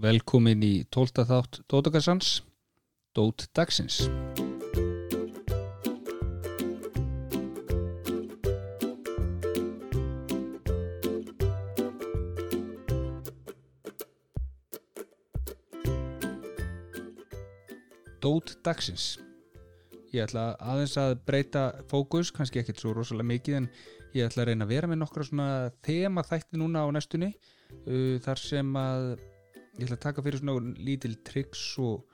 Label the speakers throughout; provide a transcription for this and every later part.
Speaker 1: Velkomin í 12. þátt Dótakassans, Dót Dagsins. Dót Dagsins. Ég ætla aðeins að breyta fókus, kannski ekkert svo rosalega mikið en ég ætla að reyna að vera með nokkra svona þema þætti núna á næstunni uh, þar sem að ég ætla að taka fyrir svona lítil triks og,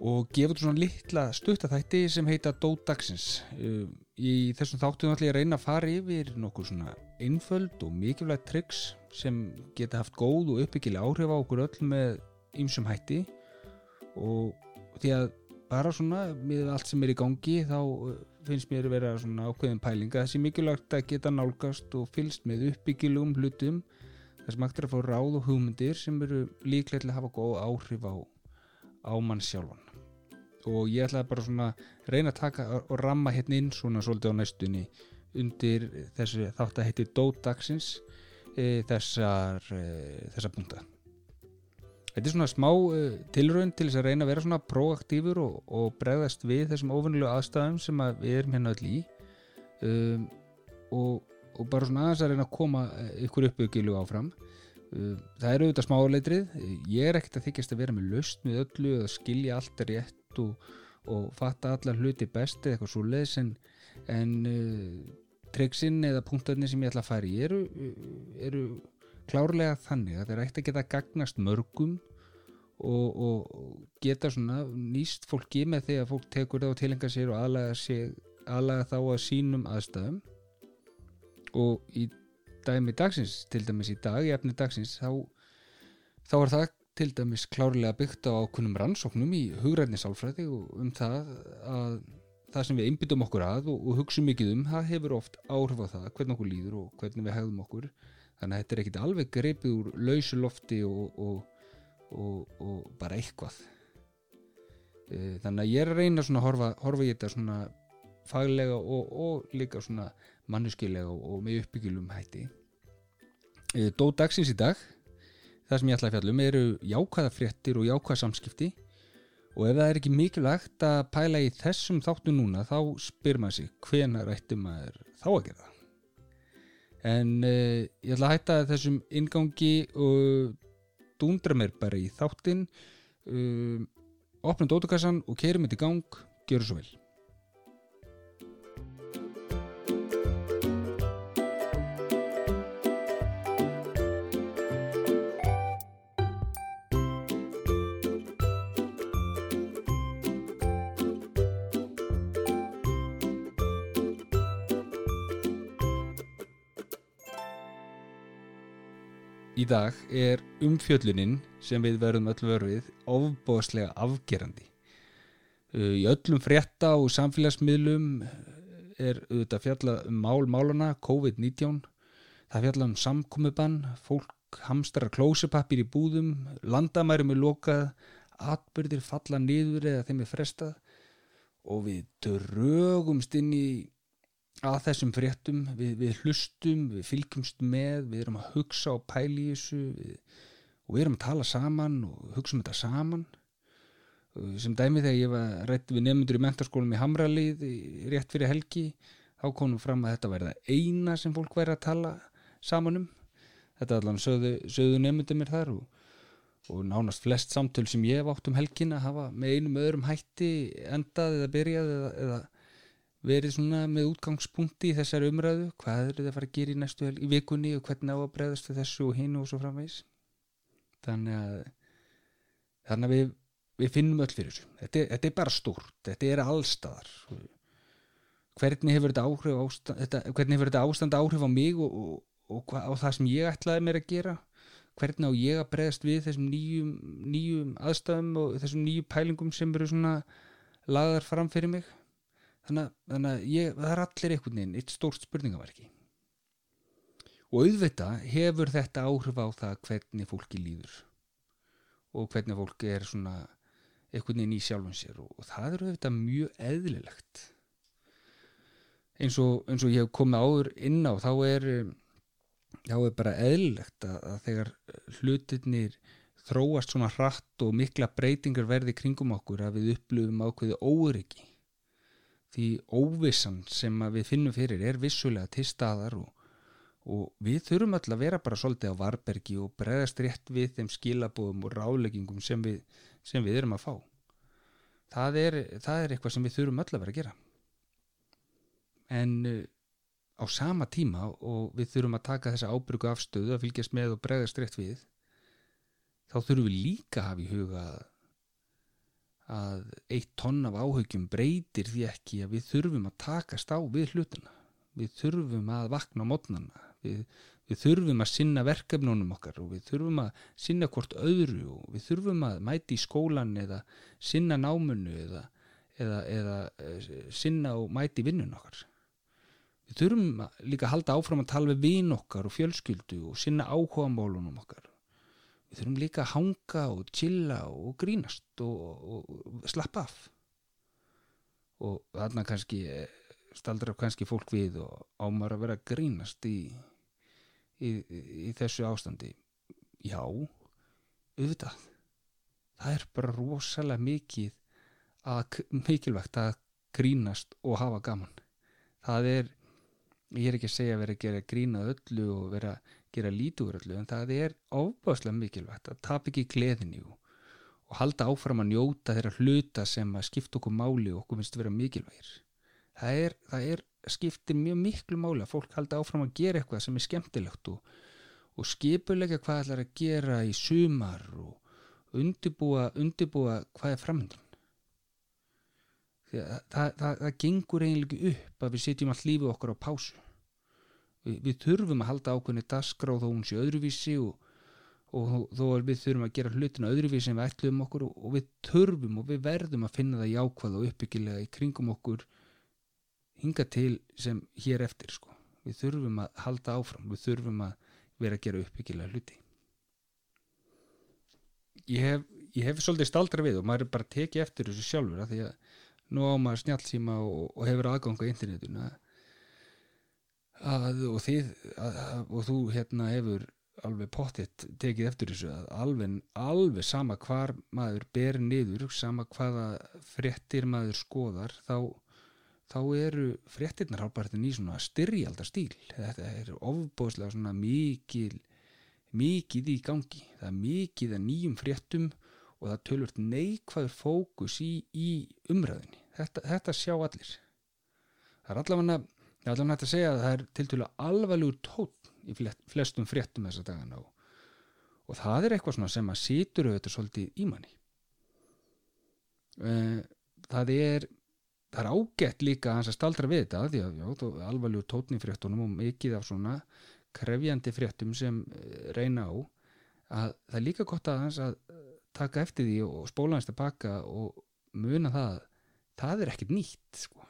Speaker 1: og gefa út svona litla stuttaþætti sem heita Dódagsins uh, í þessum þáttum ætla ég að reyna að fara yfir nokkur svona einföld og mikilvægt triks sem geta haft góð og uppbyggilega áhrif á okkur öll með ymsum hætti. Og því að bara svona með allt sem er í gangi þá uh, finnst mér að vera svona ákveðin pælinga. Þessi mikilvægt að geta nálgast og fylst með uppbyggilugum hlutum þess að maður er að fá ráð og hugmyndir sem eru líklega til að hafa góð áhrif á, á mann sjálfan. Og ég ætlaði bara svona reyna að taka og ramma hérna inn svona svolítið á næstunni undir þessu þátt að heiti Dódagsins e, þessar e, þessar punta. Þetta er svona smá uh, tilraun til þess að reyna að vera svona proaktífur og, og bregðast við þessum ofunulegu aðstæðum sem að við erum hérna öll í. Um, og, og bara svona aðeins að reyna að koma ykkur uppbyggilu áfram. Um, það eru auðvitað smáleitrið. Ég er ekkert að þykjast að vera með löst með öllu að skilja allt rétt og, og fatta allar hluti best eða eitthvað svo leiðis en, en uh, triksin eða punktarnir sem ég ætla að fara í eru, eru klárlega þannig að það er ekkert að geta gagnast mörgum og, og geta svona nýst fólki með því að fólk tekur það og tilenga sér og aðlaga, sér, aðlaga þá að sínum aðstæðum og í dæmi dagsins til dæmis í dag, í efni dagsins þá, þá er það til dæmis klárlega byggt á ákunnum rannsóknum í hugræðnisálfræði og um það að það sem við einbyttum okkur að og, og hugsa mikið um, það hefur oft áhrif á það hvernig okkur líður og hvernig við hegðum okkur. Þannig að þetta er ekkit alveg greipið úr lausulofti og, og, og, og bara eitthvað. E, þannig að ég er að reyna að horfa, horfa í þetta svona faglega og líka svona mannuskilega og með uppbyggilum hætti. E, Dó dagsins í dag það sem ég ætla að fjalla um eru jákvæða fréttir og jákvæða samskipti. Og ef það er ekki mikilvægt að pæla í þessum þáttu núna þá spyr maður sig hvena rættum maður þá að gera en uh, ég ætla að hætta þessum ingangi og dúndra mér bara í þáttin uh, opnum dótukassan og keirum þetta í gang, gjör svo vel dag er umfjöllunin sem við verðum öll vörfið ofbóðslega afgerandi. Uh, í öllum frétta og samfélagsmiðlum er auðvitað fjallað um mál málana COVID-19. Það fjallað um samkomiðbann, fólk hamstrar klósepappir í búðum, landamærum er lokað, atbyrðir falla niður eða þeim er frestað og við drögumst inn í að þessum fréttum við, við hlustum, við fylgjumst með við erum að hugsa og pæli í þessu við, og við erum að tala saman og hugsa um þetta saman. Sem dæmi þegar ég var rétt við nefnundur í mentarskólum í Hamralið rétt fyrir helgi þá komum fram að þetta væri það eina sem fólk væri að tala saman um. Þetta allan sögðu, sögðu nefnundur mér þar og, og nánast flest samtöl sem ég hef átt um helgin að hafa með einum öðrum hætti endað eða byrjað eða, eða verið svona með útgangspunkti í þessari umræðu hvað eru þið að fara að gera í næstu vikunni og hvernig á að bregðast við þessu og hinn og svo framvegs þannig að þannig að við, við finnum öll fyrir þessu. Þetta, þetta er bara stórt, þetta er allstaðar. Hvernig hefur þetta áhrif ástand, þetta, hvernig hefur þetta ástand áhrif á mig og, og, og á það sem ég ætlaði mér að gera? Hvernig á ég að bregðast við þessum nýjum, nýjum aðstæðum og þessum nýjum pælingum sem eru svona lagðar fram fyrir mig þannig, þannig að ég, það er allir einhvern veginn eitt stórt spurningaverki og auðvitað hefur þetta áhrif á það hvernig fólki líður. Og hvernig fólki er svona einhvern veginn í sjálfum sér og, og það eru auðvitað mjög eðlilegt. Eins og, eins og ég hef komið áður inn á þá er þá er bara eðlilegt að, að þegar hlutirnir þróast svona hratt og mikla breytingar verði kringum okkur að við upplöfum ákveði óryggi því óvissan sem við finnum fyrir er vissulega til staðar og, og við þurfum öll að vera bara svolítið á varbergi og bregðast rétt við þeim skilabóðum og ráleggingum sem við, sem við erum að fá. Það er, það er eitthvað sem við þurfum öll að vera að gera. En uh, á sama tíma og við þurfum að taka þessa ábyrgu afstöðu að fylgjast með og bregðast rétt við þá þurfum við líka að hafa í huga að að eitt tonn af áhugjum breytir því ekki að við þurfum að takast á við hlutuna við þurfum að vakna á mótnana við, við þurfum að sinna verkefnunum okkar og við þurfum að sinna hvort öðru og við þurfum að mæti í skólan eða sinna námunu eða, eða, eða eh, sinna og mæti vinnun okkar. Við þurfum líka að halda áfram að tala við vinn okkar og fjölskyldu og sinna áhuga málunum okkar við þurfum líka að hanga og chilla og grínast og, og, slappa af. Og þarna kannski eh, staldra kannski fólk við og ámar að vera að grínast í, í, í þessu ástandi? Já auðvitað. Það er bara rosalega mikið að, mikilvægt að grínast og hafa gaman. Það er ég er ekki að segja að vera að gera grína öllu og vera að gera lítur öllu en það er ofbáslega mikilvægt að tap ekki gleðinni og, halda áfram að njóta þeirra hluta sem að skipta okkur máli og okkur finnst að vera mikilvægir. Það er, það er skiptir mjög miklu máli að fólk halda áfram að gera eitthvað sem er skemmtilegt og, og skipulega hvað ætlar að gera í sumar og undibúa, undibúa hvað er framöndin það, það, það, það gengur eiginlega upp að við setjum all lífið okkar á pásu við, við þurfum að halda ákveðni daskráð þó hún sé öðruvísi og, og þó að við þurfum að gera hlutina öðruvísi en við ætluðum okkur og, og við þurfum og við verðum að finna það jákvæð og uppbyggilega í kringum okkur hinga til sem hér eftir sko. við þurfum að halda áfram við þurfum að vera að gera uppbyggilega hluti ég hef, ég hef svolítið staldra við og maður er bara tekið eftir þessu sjálfur að því að nú á maður snjálfsíma og, og hefur aðgang á internetuna að, og, þið, að, og þú hérna hefur alveg pottitt tekið eftir þessu að alveg, alveg sama hvar maður ber niður, sama hvaða fréttir maður skoðar þá, þá eru fréttirnar hálpartin í svona styrjaldar stíl. Þetta er ofbóðslega svona mikil mikið í gangi. Það er mikið að nýjum fréttum og það tölvört neikvæður fókus í, í umræðinni þetta, þetta sjá allir. Það er allavega það er allavega hægt að segja að það er til dælu alvarlegur tótt í flestum fréttum þessa dagana og, og það er eitthvað sem að situr auðvitað svolítið í manni eh, það er það er ágætt líka að hans að staldra við þetta því að alvarlegur tótni fréttunum og mikið af svona krefjandi fréttum sem eh, reyna á að það er líka gott að hans að taka eftir því og spóla hans tilbaka og muna það það er ekkert nýtt sko.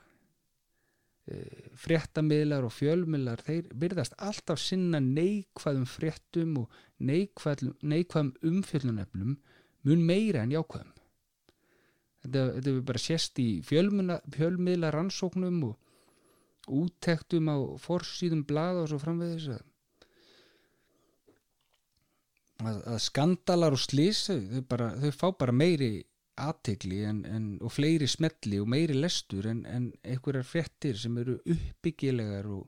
Speaker 1: E, fréttamiðlar og fjölmiðlar þeir byrðast alltaf sinna neikvæðum fréttum og neikvæðum, neikvæðum umfjölluneflum mun meira en jákvæðum. Þetta, þetta er bara sérst í fjölmiðlar rannsóknum og úttektum á forsýðum blada og svo framvegis að að, að skandalar og slís þau, bara, þau fá bara meiri aðtegli og fleiri smelli og meiri lestur en, en einhverjar frettir sem eru uppbyggilegar og,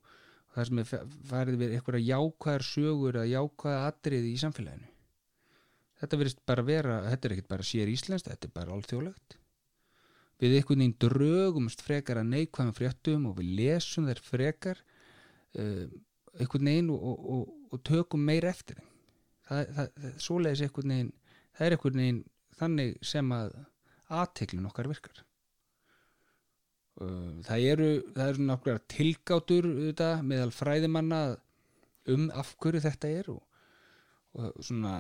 Speaker 1: og það sem er farið við einhverja jákvæðar sögur eða jákvæða atriði í samfélaginu. Þetta verist bara vera þetta er ekkert bara sér íslenskt, þetta er bara alþjóðlegt. Við einhvern veginn draugumst frekar að neikvæðum fréttum og við lesum þær frekar uh, einhvern veginn og, og, og tökum meir eftir þeim. Það, það, það, það er einhvern veginn þannig sem að aðteglun okkar virkar. Uh, það eru það eru nokkrar tilgátur þetta, meðal fræðimanna um af hverju þetta er og, og svona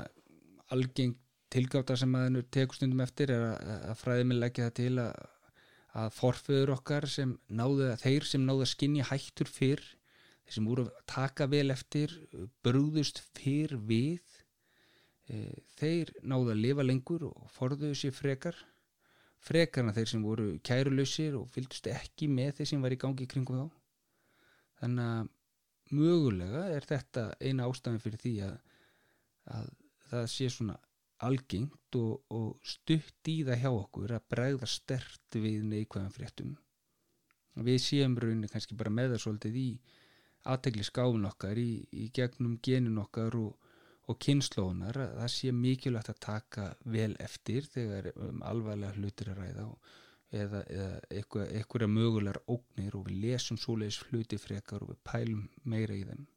Speaker 1: algeng tilgáta sem að teku stundum eftir er að, að fræðiminn leggja það til að, að forföður okkar sem náðu þeir sem náðu að skinja hættur fyrr þeir sem voru að taka vel eftir brúðust fyrr við þeir náðu að lifa lengur og forðuðu sér frekar frekarna þeir sem voru kærulausir og fylgdust ekki með þeir sem var í gangi kringum þá. Þannig að mögulega er þetta eina ástafin fyrir því að, að það sé svona algengt og, og stutt í það hjá okkur að bregða stert við neikvæðan fréttum. Við séum rauninni kannski bara með það svolítið í aðtegli skáfun okkar í, í gegnum genin okkar og, og kynnslóðunar að það sé mikilvægt að taka vel eftir þegar um alvarlega hlutir að ræða og, eða, eða eitthvað, eitthvað mögulegar ógnir og við lesum svoleiðis hluti frekar og við pælum meira í þeim.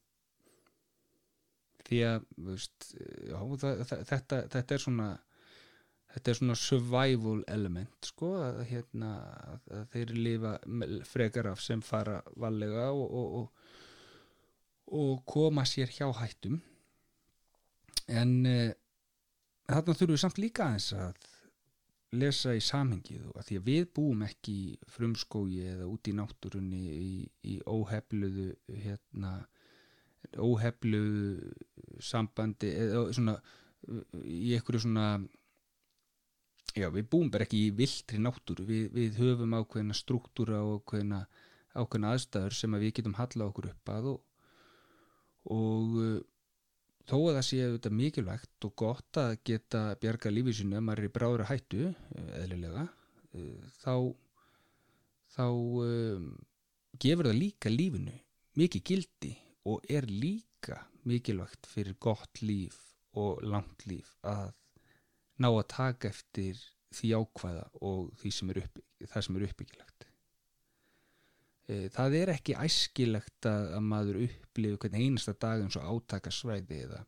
Speaker 1: Því að veist, já, það, það, þetta, þetta er svona þetta er svona survival element sko að, hérna, að þeir lifa frekar af sem fara valega og, og, og, og koma sér hjá hættum en eh, þarna þurfum við samt líka aðeins að lesa í samhengið og að því að við búum ekki í frumskógi eða út í náttúrunni í, í óhefluðu hérna óheflu sambandi eða svona í einhverju svona já við búum bara ekki í viltri náttúru. Við, við höfum ákveðina struktúra og ákveðina, ákveðina aðstæður sem að við getum halla okkur upp að og, og uh, þó að það sé auðvitað mikilvægt og gott að geta bjarga lífið sinu ef maður er í bráður að hættu uh, eðlilega uh, þá þá um, gefur það líka lífinu mikið gildi og er líka mikilvægt fyrir gott líf og langt líf að ná að taka eftir því ákvæða og því sem er upp, sem er uppbyggilegt það er ekki æskilegt að, að maður upplifi hvern einasta dag eins og átaka svæði eða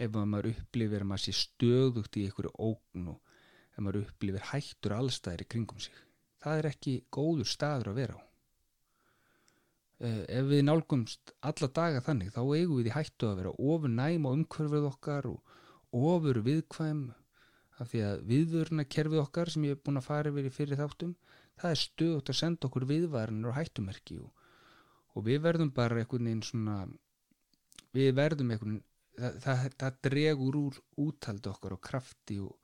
Speaker 1: ef maður upplifir að maður sé stöðugt í einhverju ógn og ef maður upplifir hættur allstæðir í kringum sig. Það er ekki góður staður að vera á. Eh, ef við nálgumst alla daga þannig þá eigum við í hættu að vera ofur næm á umhverfið okkar og ofur viðkvæm af því að viðvöruna kerfið okkar sem ég hef búin að fara í fyrir þáttum það er stöðut að senda okkur viðvarinur og hættumerki og, og við verðum bara einhvern veginn svona við verðum einhvern það, það, það dregur úr úttaldi okkar og krafti og,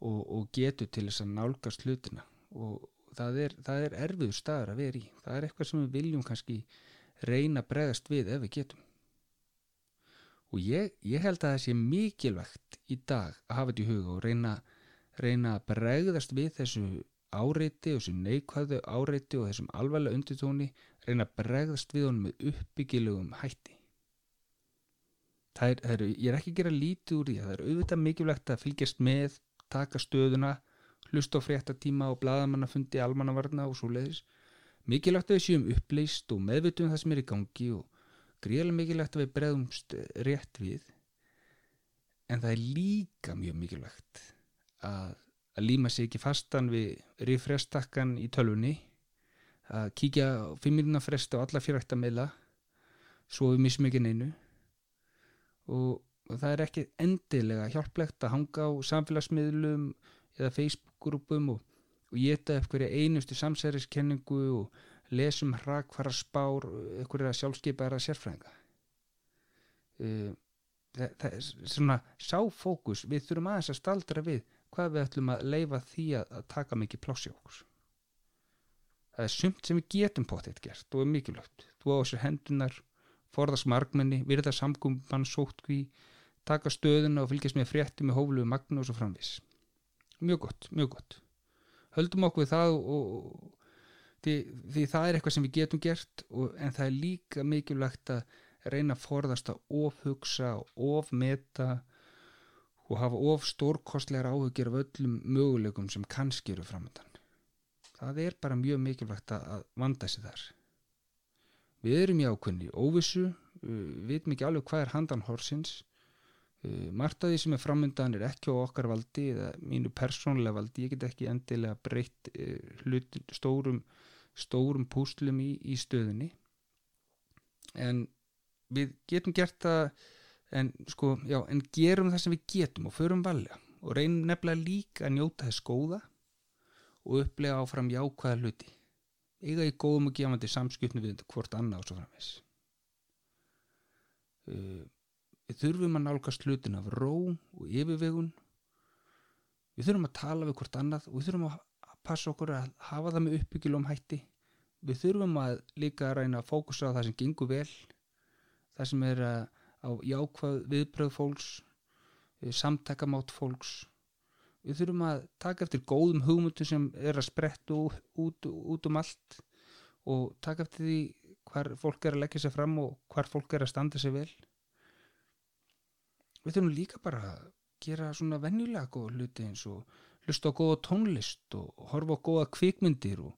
Speaker 1: og, og getur til þess að nálgast hlutina. Og það er, það er erfiður staður að vera í. Það er eitthvað sem við viljum kannski reyna að bregast við ef við getum. Og ég, ég held að það sé mikilvægt í dag að hafa þetta í huga og reyna, reyna að bregðast við þessu áreiti og þessu neikvæðu áreiti og þessum alvarlega undirtóni reyna að bregðast við honum með uppbyggilugum hætti. Það er, það er, ég er ekki að gera lítið úr því það er auðvitað mikilvægt að fylgjast með taka stöðuna hlusta á fréttatíma og bladamannafundi almannavarna og svo leiðis mikilvægt að við séum uppleist og meðvitum það sem er í gangi og gríðilega mikilvægt að við bregðumst rétt við. En það er líka mjög mikilvægt að, að líma sig ekki fastan við rifrestakkan í tölvunni að kíkja fimm minna frest á alla fjörækta meila svo við missum ekki neinu. Og, og það er ekki endilega hjálplegt að hanga á samfélagsmiðlum eða Facebook-grúpum og, og geta eitthvað einustu samsæriskenningu og lesum hrakvara spár eitthvað sjálfskeipaðara sérfræðinga. Uh, það, það er svona sáfókus. Við þurfum aðeins að staldra við hvað við ætlum að leifa því að, taka mikið plássi okkur. Það er sumt sem við getum potið gert og er mikilvægt. Þú á þessu hendunar forðast margmenni, virða samgumban sótkví, taka stöðuna og fylgjast með frétti með hófluðu magnu og svo framvis mjög gott, mjög gott. Höldum okkur það og, og, því, því það er eitthvað sem við getum gert og, en það er líka mikilvægt að reyna að forðast að ofhugsa og ofmeta og hafa of stórkostlegar áhugjur af öllum möguleikum sem kannski eru framöndan það er bara mjög mikilvægt að vanda sig þar. Við erum í ákveðni óvissu við veitum ekki alveg hvað er handan horsins Uh, margt af því sem er framöndan er ekki á okkar valdi eða mínu persónlega valdi, ég get ekki endilega breytt uh, stórum, stórum púslum í, í stöðunni. En við getum gert það en sko, já, en gerum það sem við getum og förum valja og reynum nefnilega líka að njóta þess góða og upplega áfram jákvæða hluti. Eiga í góðum og gefandi samskipnu við hvort annað og svo framvegs uh, við þurfum að nálgast hlutin af ró og yfirvegun. Við þurfum að tala við hvort annað og við þurfum að passa okkur að hafa það með uppbyggilum hætti. Við þurfum að líka að reyna að fókusa á það sem gengur vel það sem er að á jákvæð viðbröð fólks samtakamátt fólks. Við þurfum að taka eftir góðum hugmyndu sem er að sprettu út, út um allt og taka eftir því hvar fólk er að leggja sér fram og hvar fólk er að standa sér vel. Við þurfum líka bara að gera svona venjulega góða hluti eins og hlusta á góða tónlist og horfa á góða kvikmyndir og,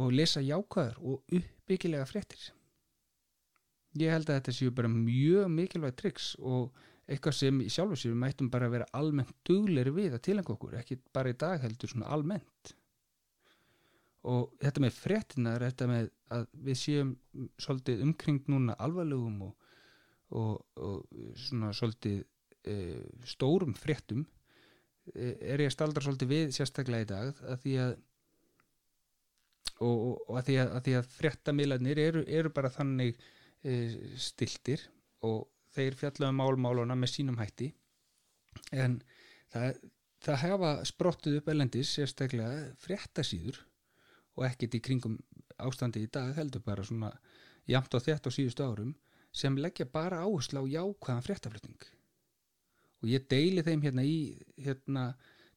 Speaker 1: og lesa jákvæður og uppbyggilega fréttir ég held að þetta séu bara mjög mikilvæg triks og eitthvað sem í sjálfu sér við mættum bara að vera almennt dugleiri við að tilengja okkur, ekki bara í dag heldur svona almennt. Og þetta með fréttinar þetta með að við séum svolítið umkring núna alvarlegum og, og, og svona svolítið e, stórum fréttum e, er ég að staldra svolítið við sérstaklega í dag að því að og, og að því að, að, að fréttamiðlarnir eru, eru bara þannig stiltir og þeir fjallaðu um málmáluna með sínum hætti. En það, það hefa sprottuð upp elendis sérstaklega fréttasýður og ekkert í kringum ástandi í dag heldur bara svona jamt á þetta á síðustu árum sem leggja bara áherslu á jákvæðan fréttaflutning. Og ég deili þeim hérna í hérna,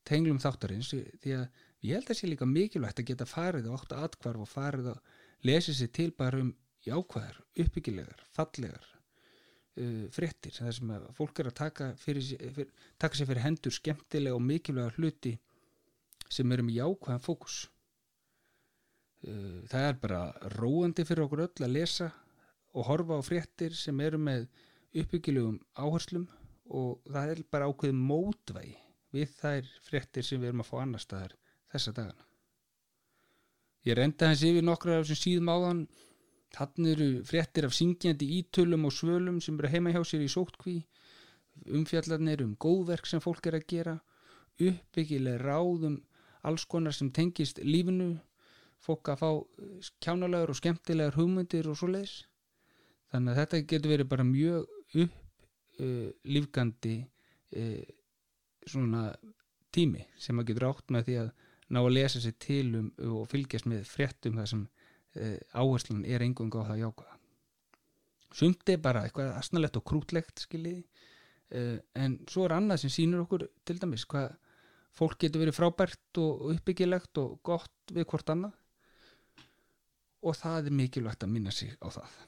Speaker 1: tenglum þáttarins því að ég held að það sé líka mikilvægt að geta farið á áttu atkvarf og farið að lesa sér til bara um jákvæðar, uppbyggilegar, fallegar uh, fréttir það sem að fólk er að taka, fyrir, fyrir, taka sér fyrir hendur skemmtilega og mikilvæga hluti sem eru með jákvæðan fókus. Uh, það er bara róandi fyrir okkur öll að lesa og horfa á fréttir sem eru með uppbyggilegum áherslum og það er bara ákveð mótvægi við þær fréttir sem við erum að fá annar staðar þessa dagana. Ég reynda hans yfir nokkra af þessum síðum áðan Þannig eru fréttir af syngjandi ítölum og svölum sem eru heima hjá sér í sótkví, umfjallarnir um góðverk sem fólk er að gera, uppbyggileg ráðum alls konar sem tengist lífinu, fólk að fá kjánalegar og skemmtilegar hugmyndir og svo leiðis. Þannig að þetta getur verið bara mjög upplýfgandi uh, uh, svona tími sem að getur átt með því að ná að lesa sér til um og fylgjast með fréttum það sem uh, áherslan er engung á það jákvæða. Sumt er bara eitthvað asnalett og krútlegt skiljiði uh, en svo er annað sem sínur okkur til dæmis hvað fólk getur verið frábært og uppbyggilegt og gott við hvort annað. Og það er mikilvægt að minna sig á það.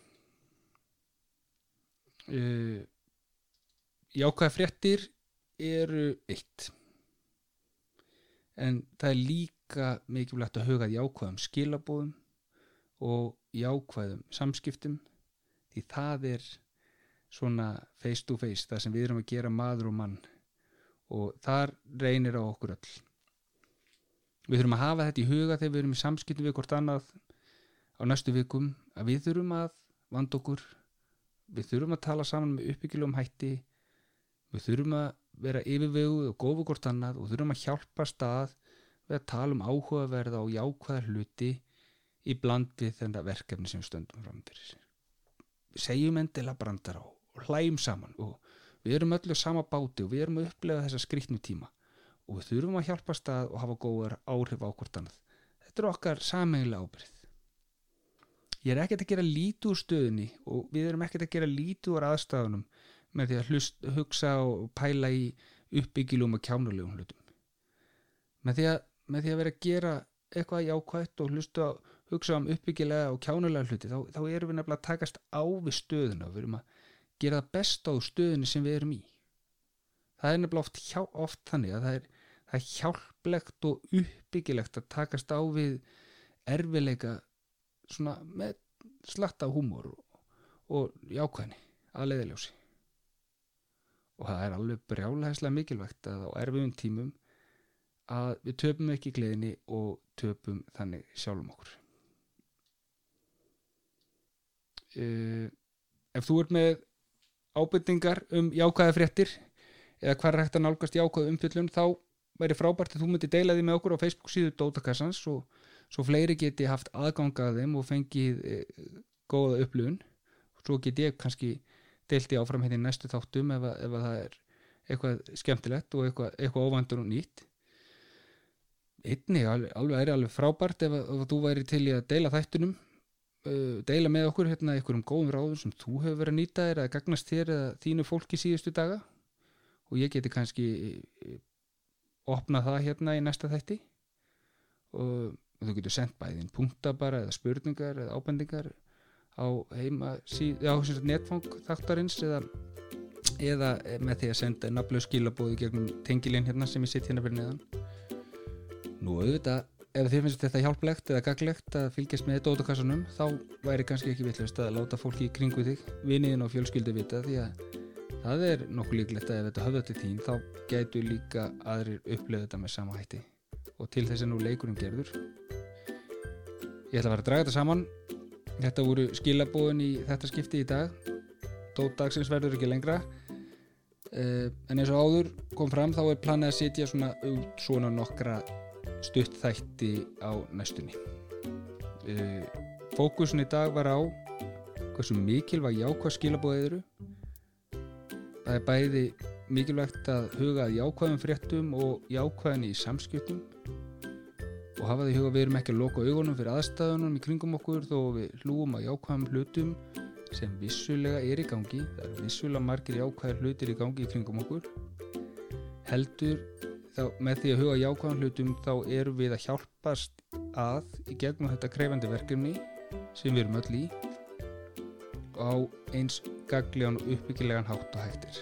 Speaker 1: Uh, jákvæða fréttir eru eitt. En það er líka mikilvægt að huga jákvæðum skilabóðum og jákvæðum samskiptum því það er svona face to face það sem við erum að gera maður og mann. Og þar reynir á okkur öll. Við þurfum að hafa þetta í huga þegar við erum í samskiptum við hvort annað á næstu vikum að við þurfum að vanda okkur. Við þurfum að tala saman með uppbyggjulegum hætti. Við þurfum að vera yfirvegu og góða hvort annað og þurfum að hjálpa stað við að tala um áhugaverða og jákvæða hluti í bland við þetta verkefni sem stöndum fram fyrir. Segjum endilega brandar á og hlæjum saman og við erum öllu sama báti og við erum að upplega þessa skrítnu tíma og við þurfum að hjálpa stað og hafa góðar áhrif á hvort annað. Þetta er okkar sameigilega ábyrð ég er ekkert að gera lítið úr stöðunni og við erum ekkert að gera lítið úr aðstafunum með því að hlust, hugsa og pæla í uppbyggilum og kjánulegum hlutum. Með því að, með því að vera að gera eitthvað jákvægt og hlusta á hugsa um uppbyggilega og kjánulega hluti þá, þá erum við nefnilega að takast á við stöðuna við erum að gera það best á stöðunni sem við erum í. Það er nefnilega oft, hjá, oft þannig að það er, það er hjálplegt og uppbyggilegt að takast á við erfileika svona með slatta húmor og, og jákvæðni að leiðiljósi og það er alveg brjálæðislega mikilvægt að á erfiðum tímum að við töpum ekki gleðinni og töpum þannig sjálfum okkur uh, ef þú ert með ábyrningar um jákvæða fréttir eða hvað er hægt að nálgast jákvæða umfyllun þá væri frábært að þú myndi deila því með okkur á Facebook síðu Dótakassans og svo fleiri geti haft aðgangað þeim og fengið e, góða upplifun. Og svo get ég kannski deilti áfram hérna í næstu þáttum ef, að, ef að það er eitthvað skemmtilegt og eitthvað, eitthvað óvandur og nýtt. Einni alveg er alveg frábært ef, að, ef þú væri til í að deila þættunum uh, deila með okkur hérna einhverjum góðum ráðum sem þú hefur verið að nýta þér eða gagnast þér eða þínu fólki síðustu daga? Og ég geti kannski eh, opnað það hérna í næsta þætti. Og þú getur sendt bæðin punkta bara eða spurningar eða ábendingar á heima síð, já, sem sagt, netfang þáttarins eða, eða með því að senda nafnlega skilabóði gegnum tengilinn hérna sem ég sitt hérna fyrir neðan. Nú auðvitað ef þið finnst þetta hjálplegt eða gaglegt að fylgjast með dótakassanum þá væri kannski ekki villast að láta fólki í kringu þig viniðin og fjölskyldu vita því að það er nokkuð líklegt að ef þetta höfða til þín þá gætu líka aðrir upplöðu þetta með sama hætti. Og til þess að nú leikurinn gerður. Ég ætla að fara að draga þetta saman. Þetta voru skilabóðin í þetta skipti í dag. Dótdagsins verður ekki lengra. Uh, en eins og áður kom fram þá er planið að setja svona, svona nokkra stutt þætti á næstunni. Uh, fókusin í dag var á hversu mikilvæg jákvæð skilabóðið eru. Það er bæði mikilvægt að huga að jákvæðum fréttum og jákvæðin í samskiptum og hafa því huga við erum ekki að loka augunum fyrir aðstæðunum í kringum okkur þó við hlúum að jákvæðum hlutum sem vissulega er í gangi. Það eru vissulega margir jákvæðir hlutir í gangi í kringum okkur. Heldur þá með því að huga jákvæðum hlutum þá erum við að hjálpast að í gegnum þetta krefandi verkefni sem við erum öll í á eins gaglegan og uppbyggilegan hátt og hættir.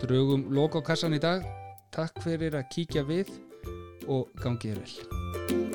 Speaker 1: Drögum loka á kassan í dag. Takk fyrir að kíkja við og gangið er vel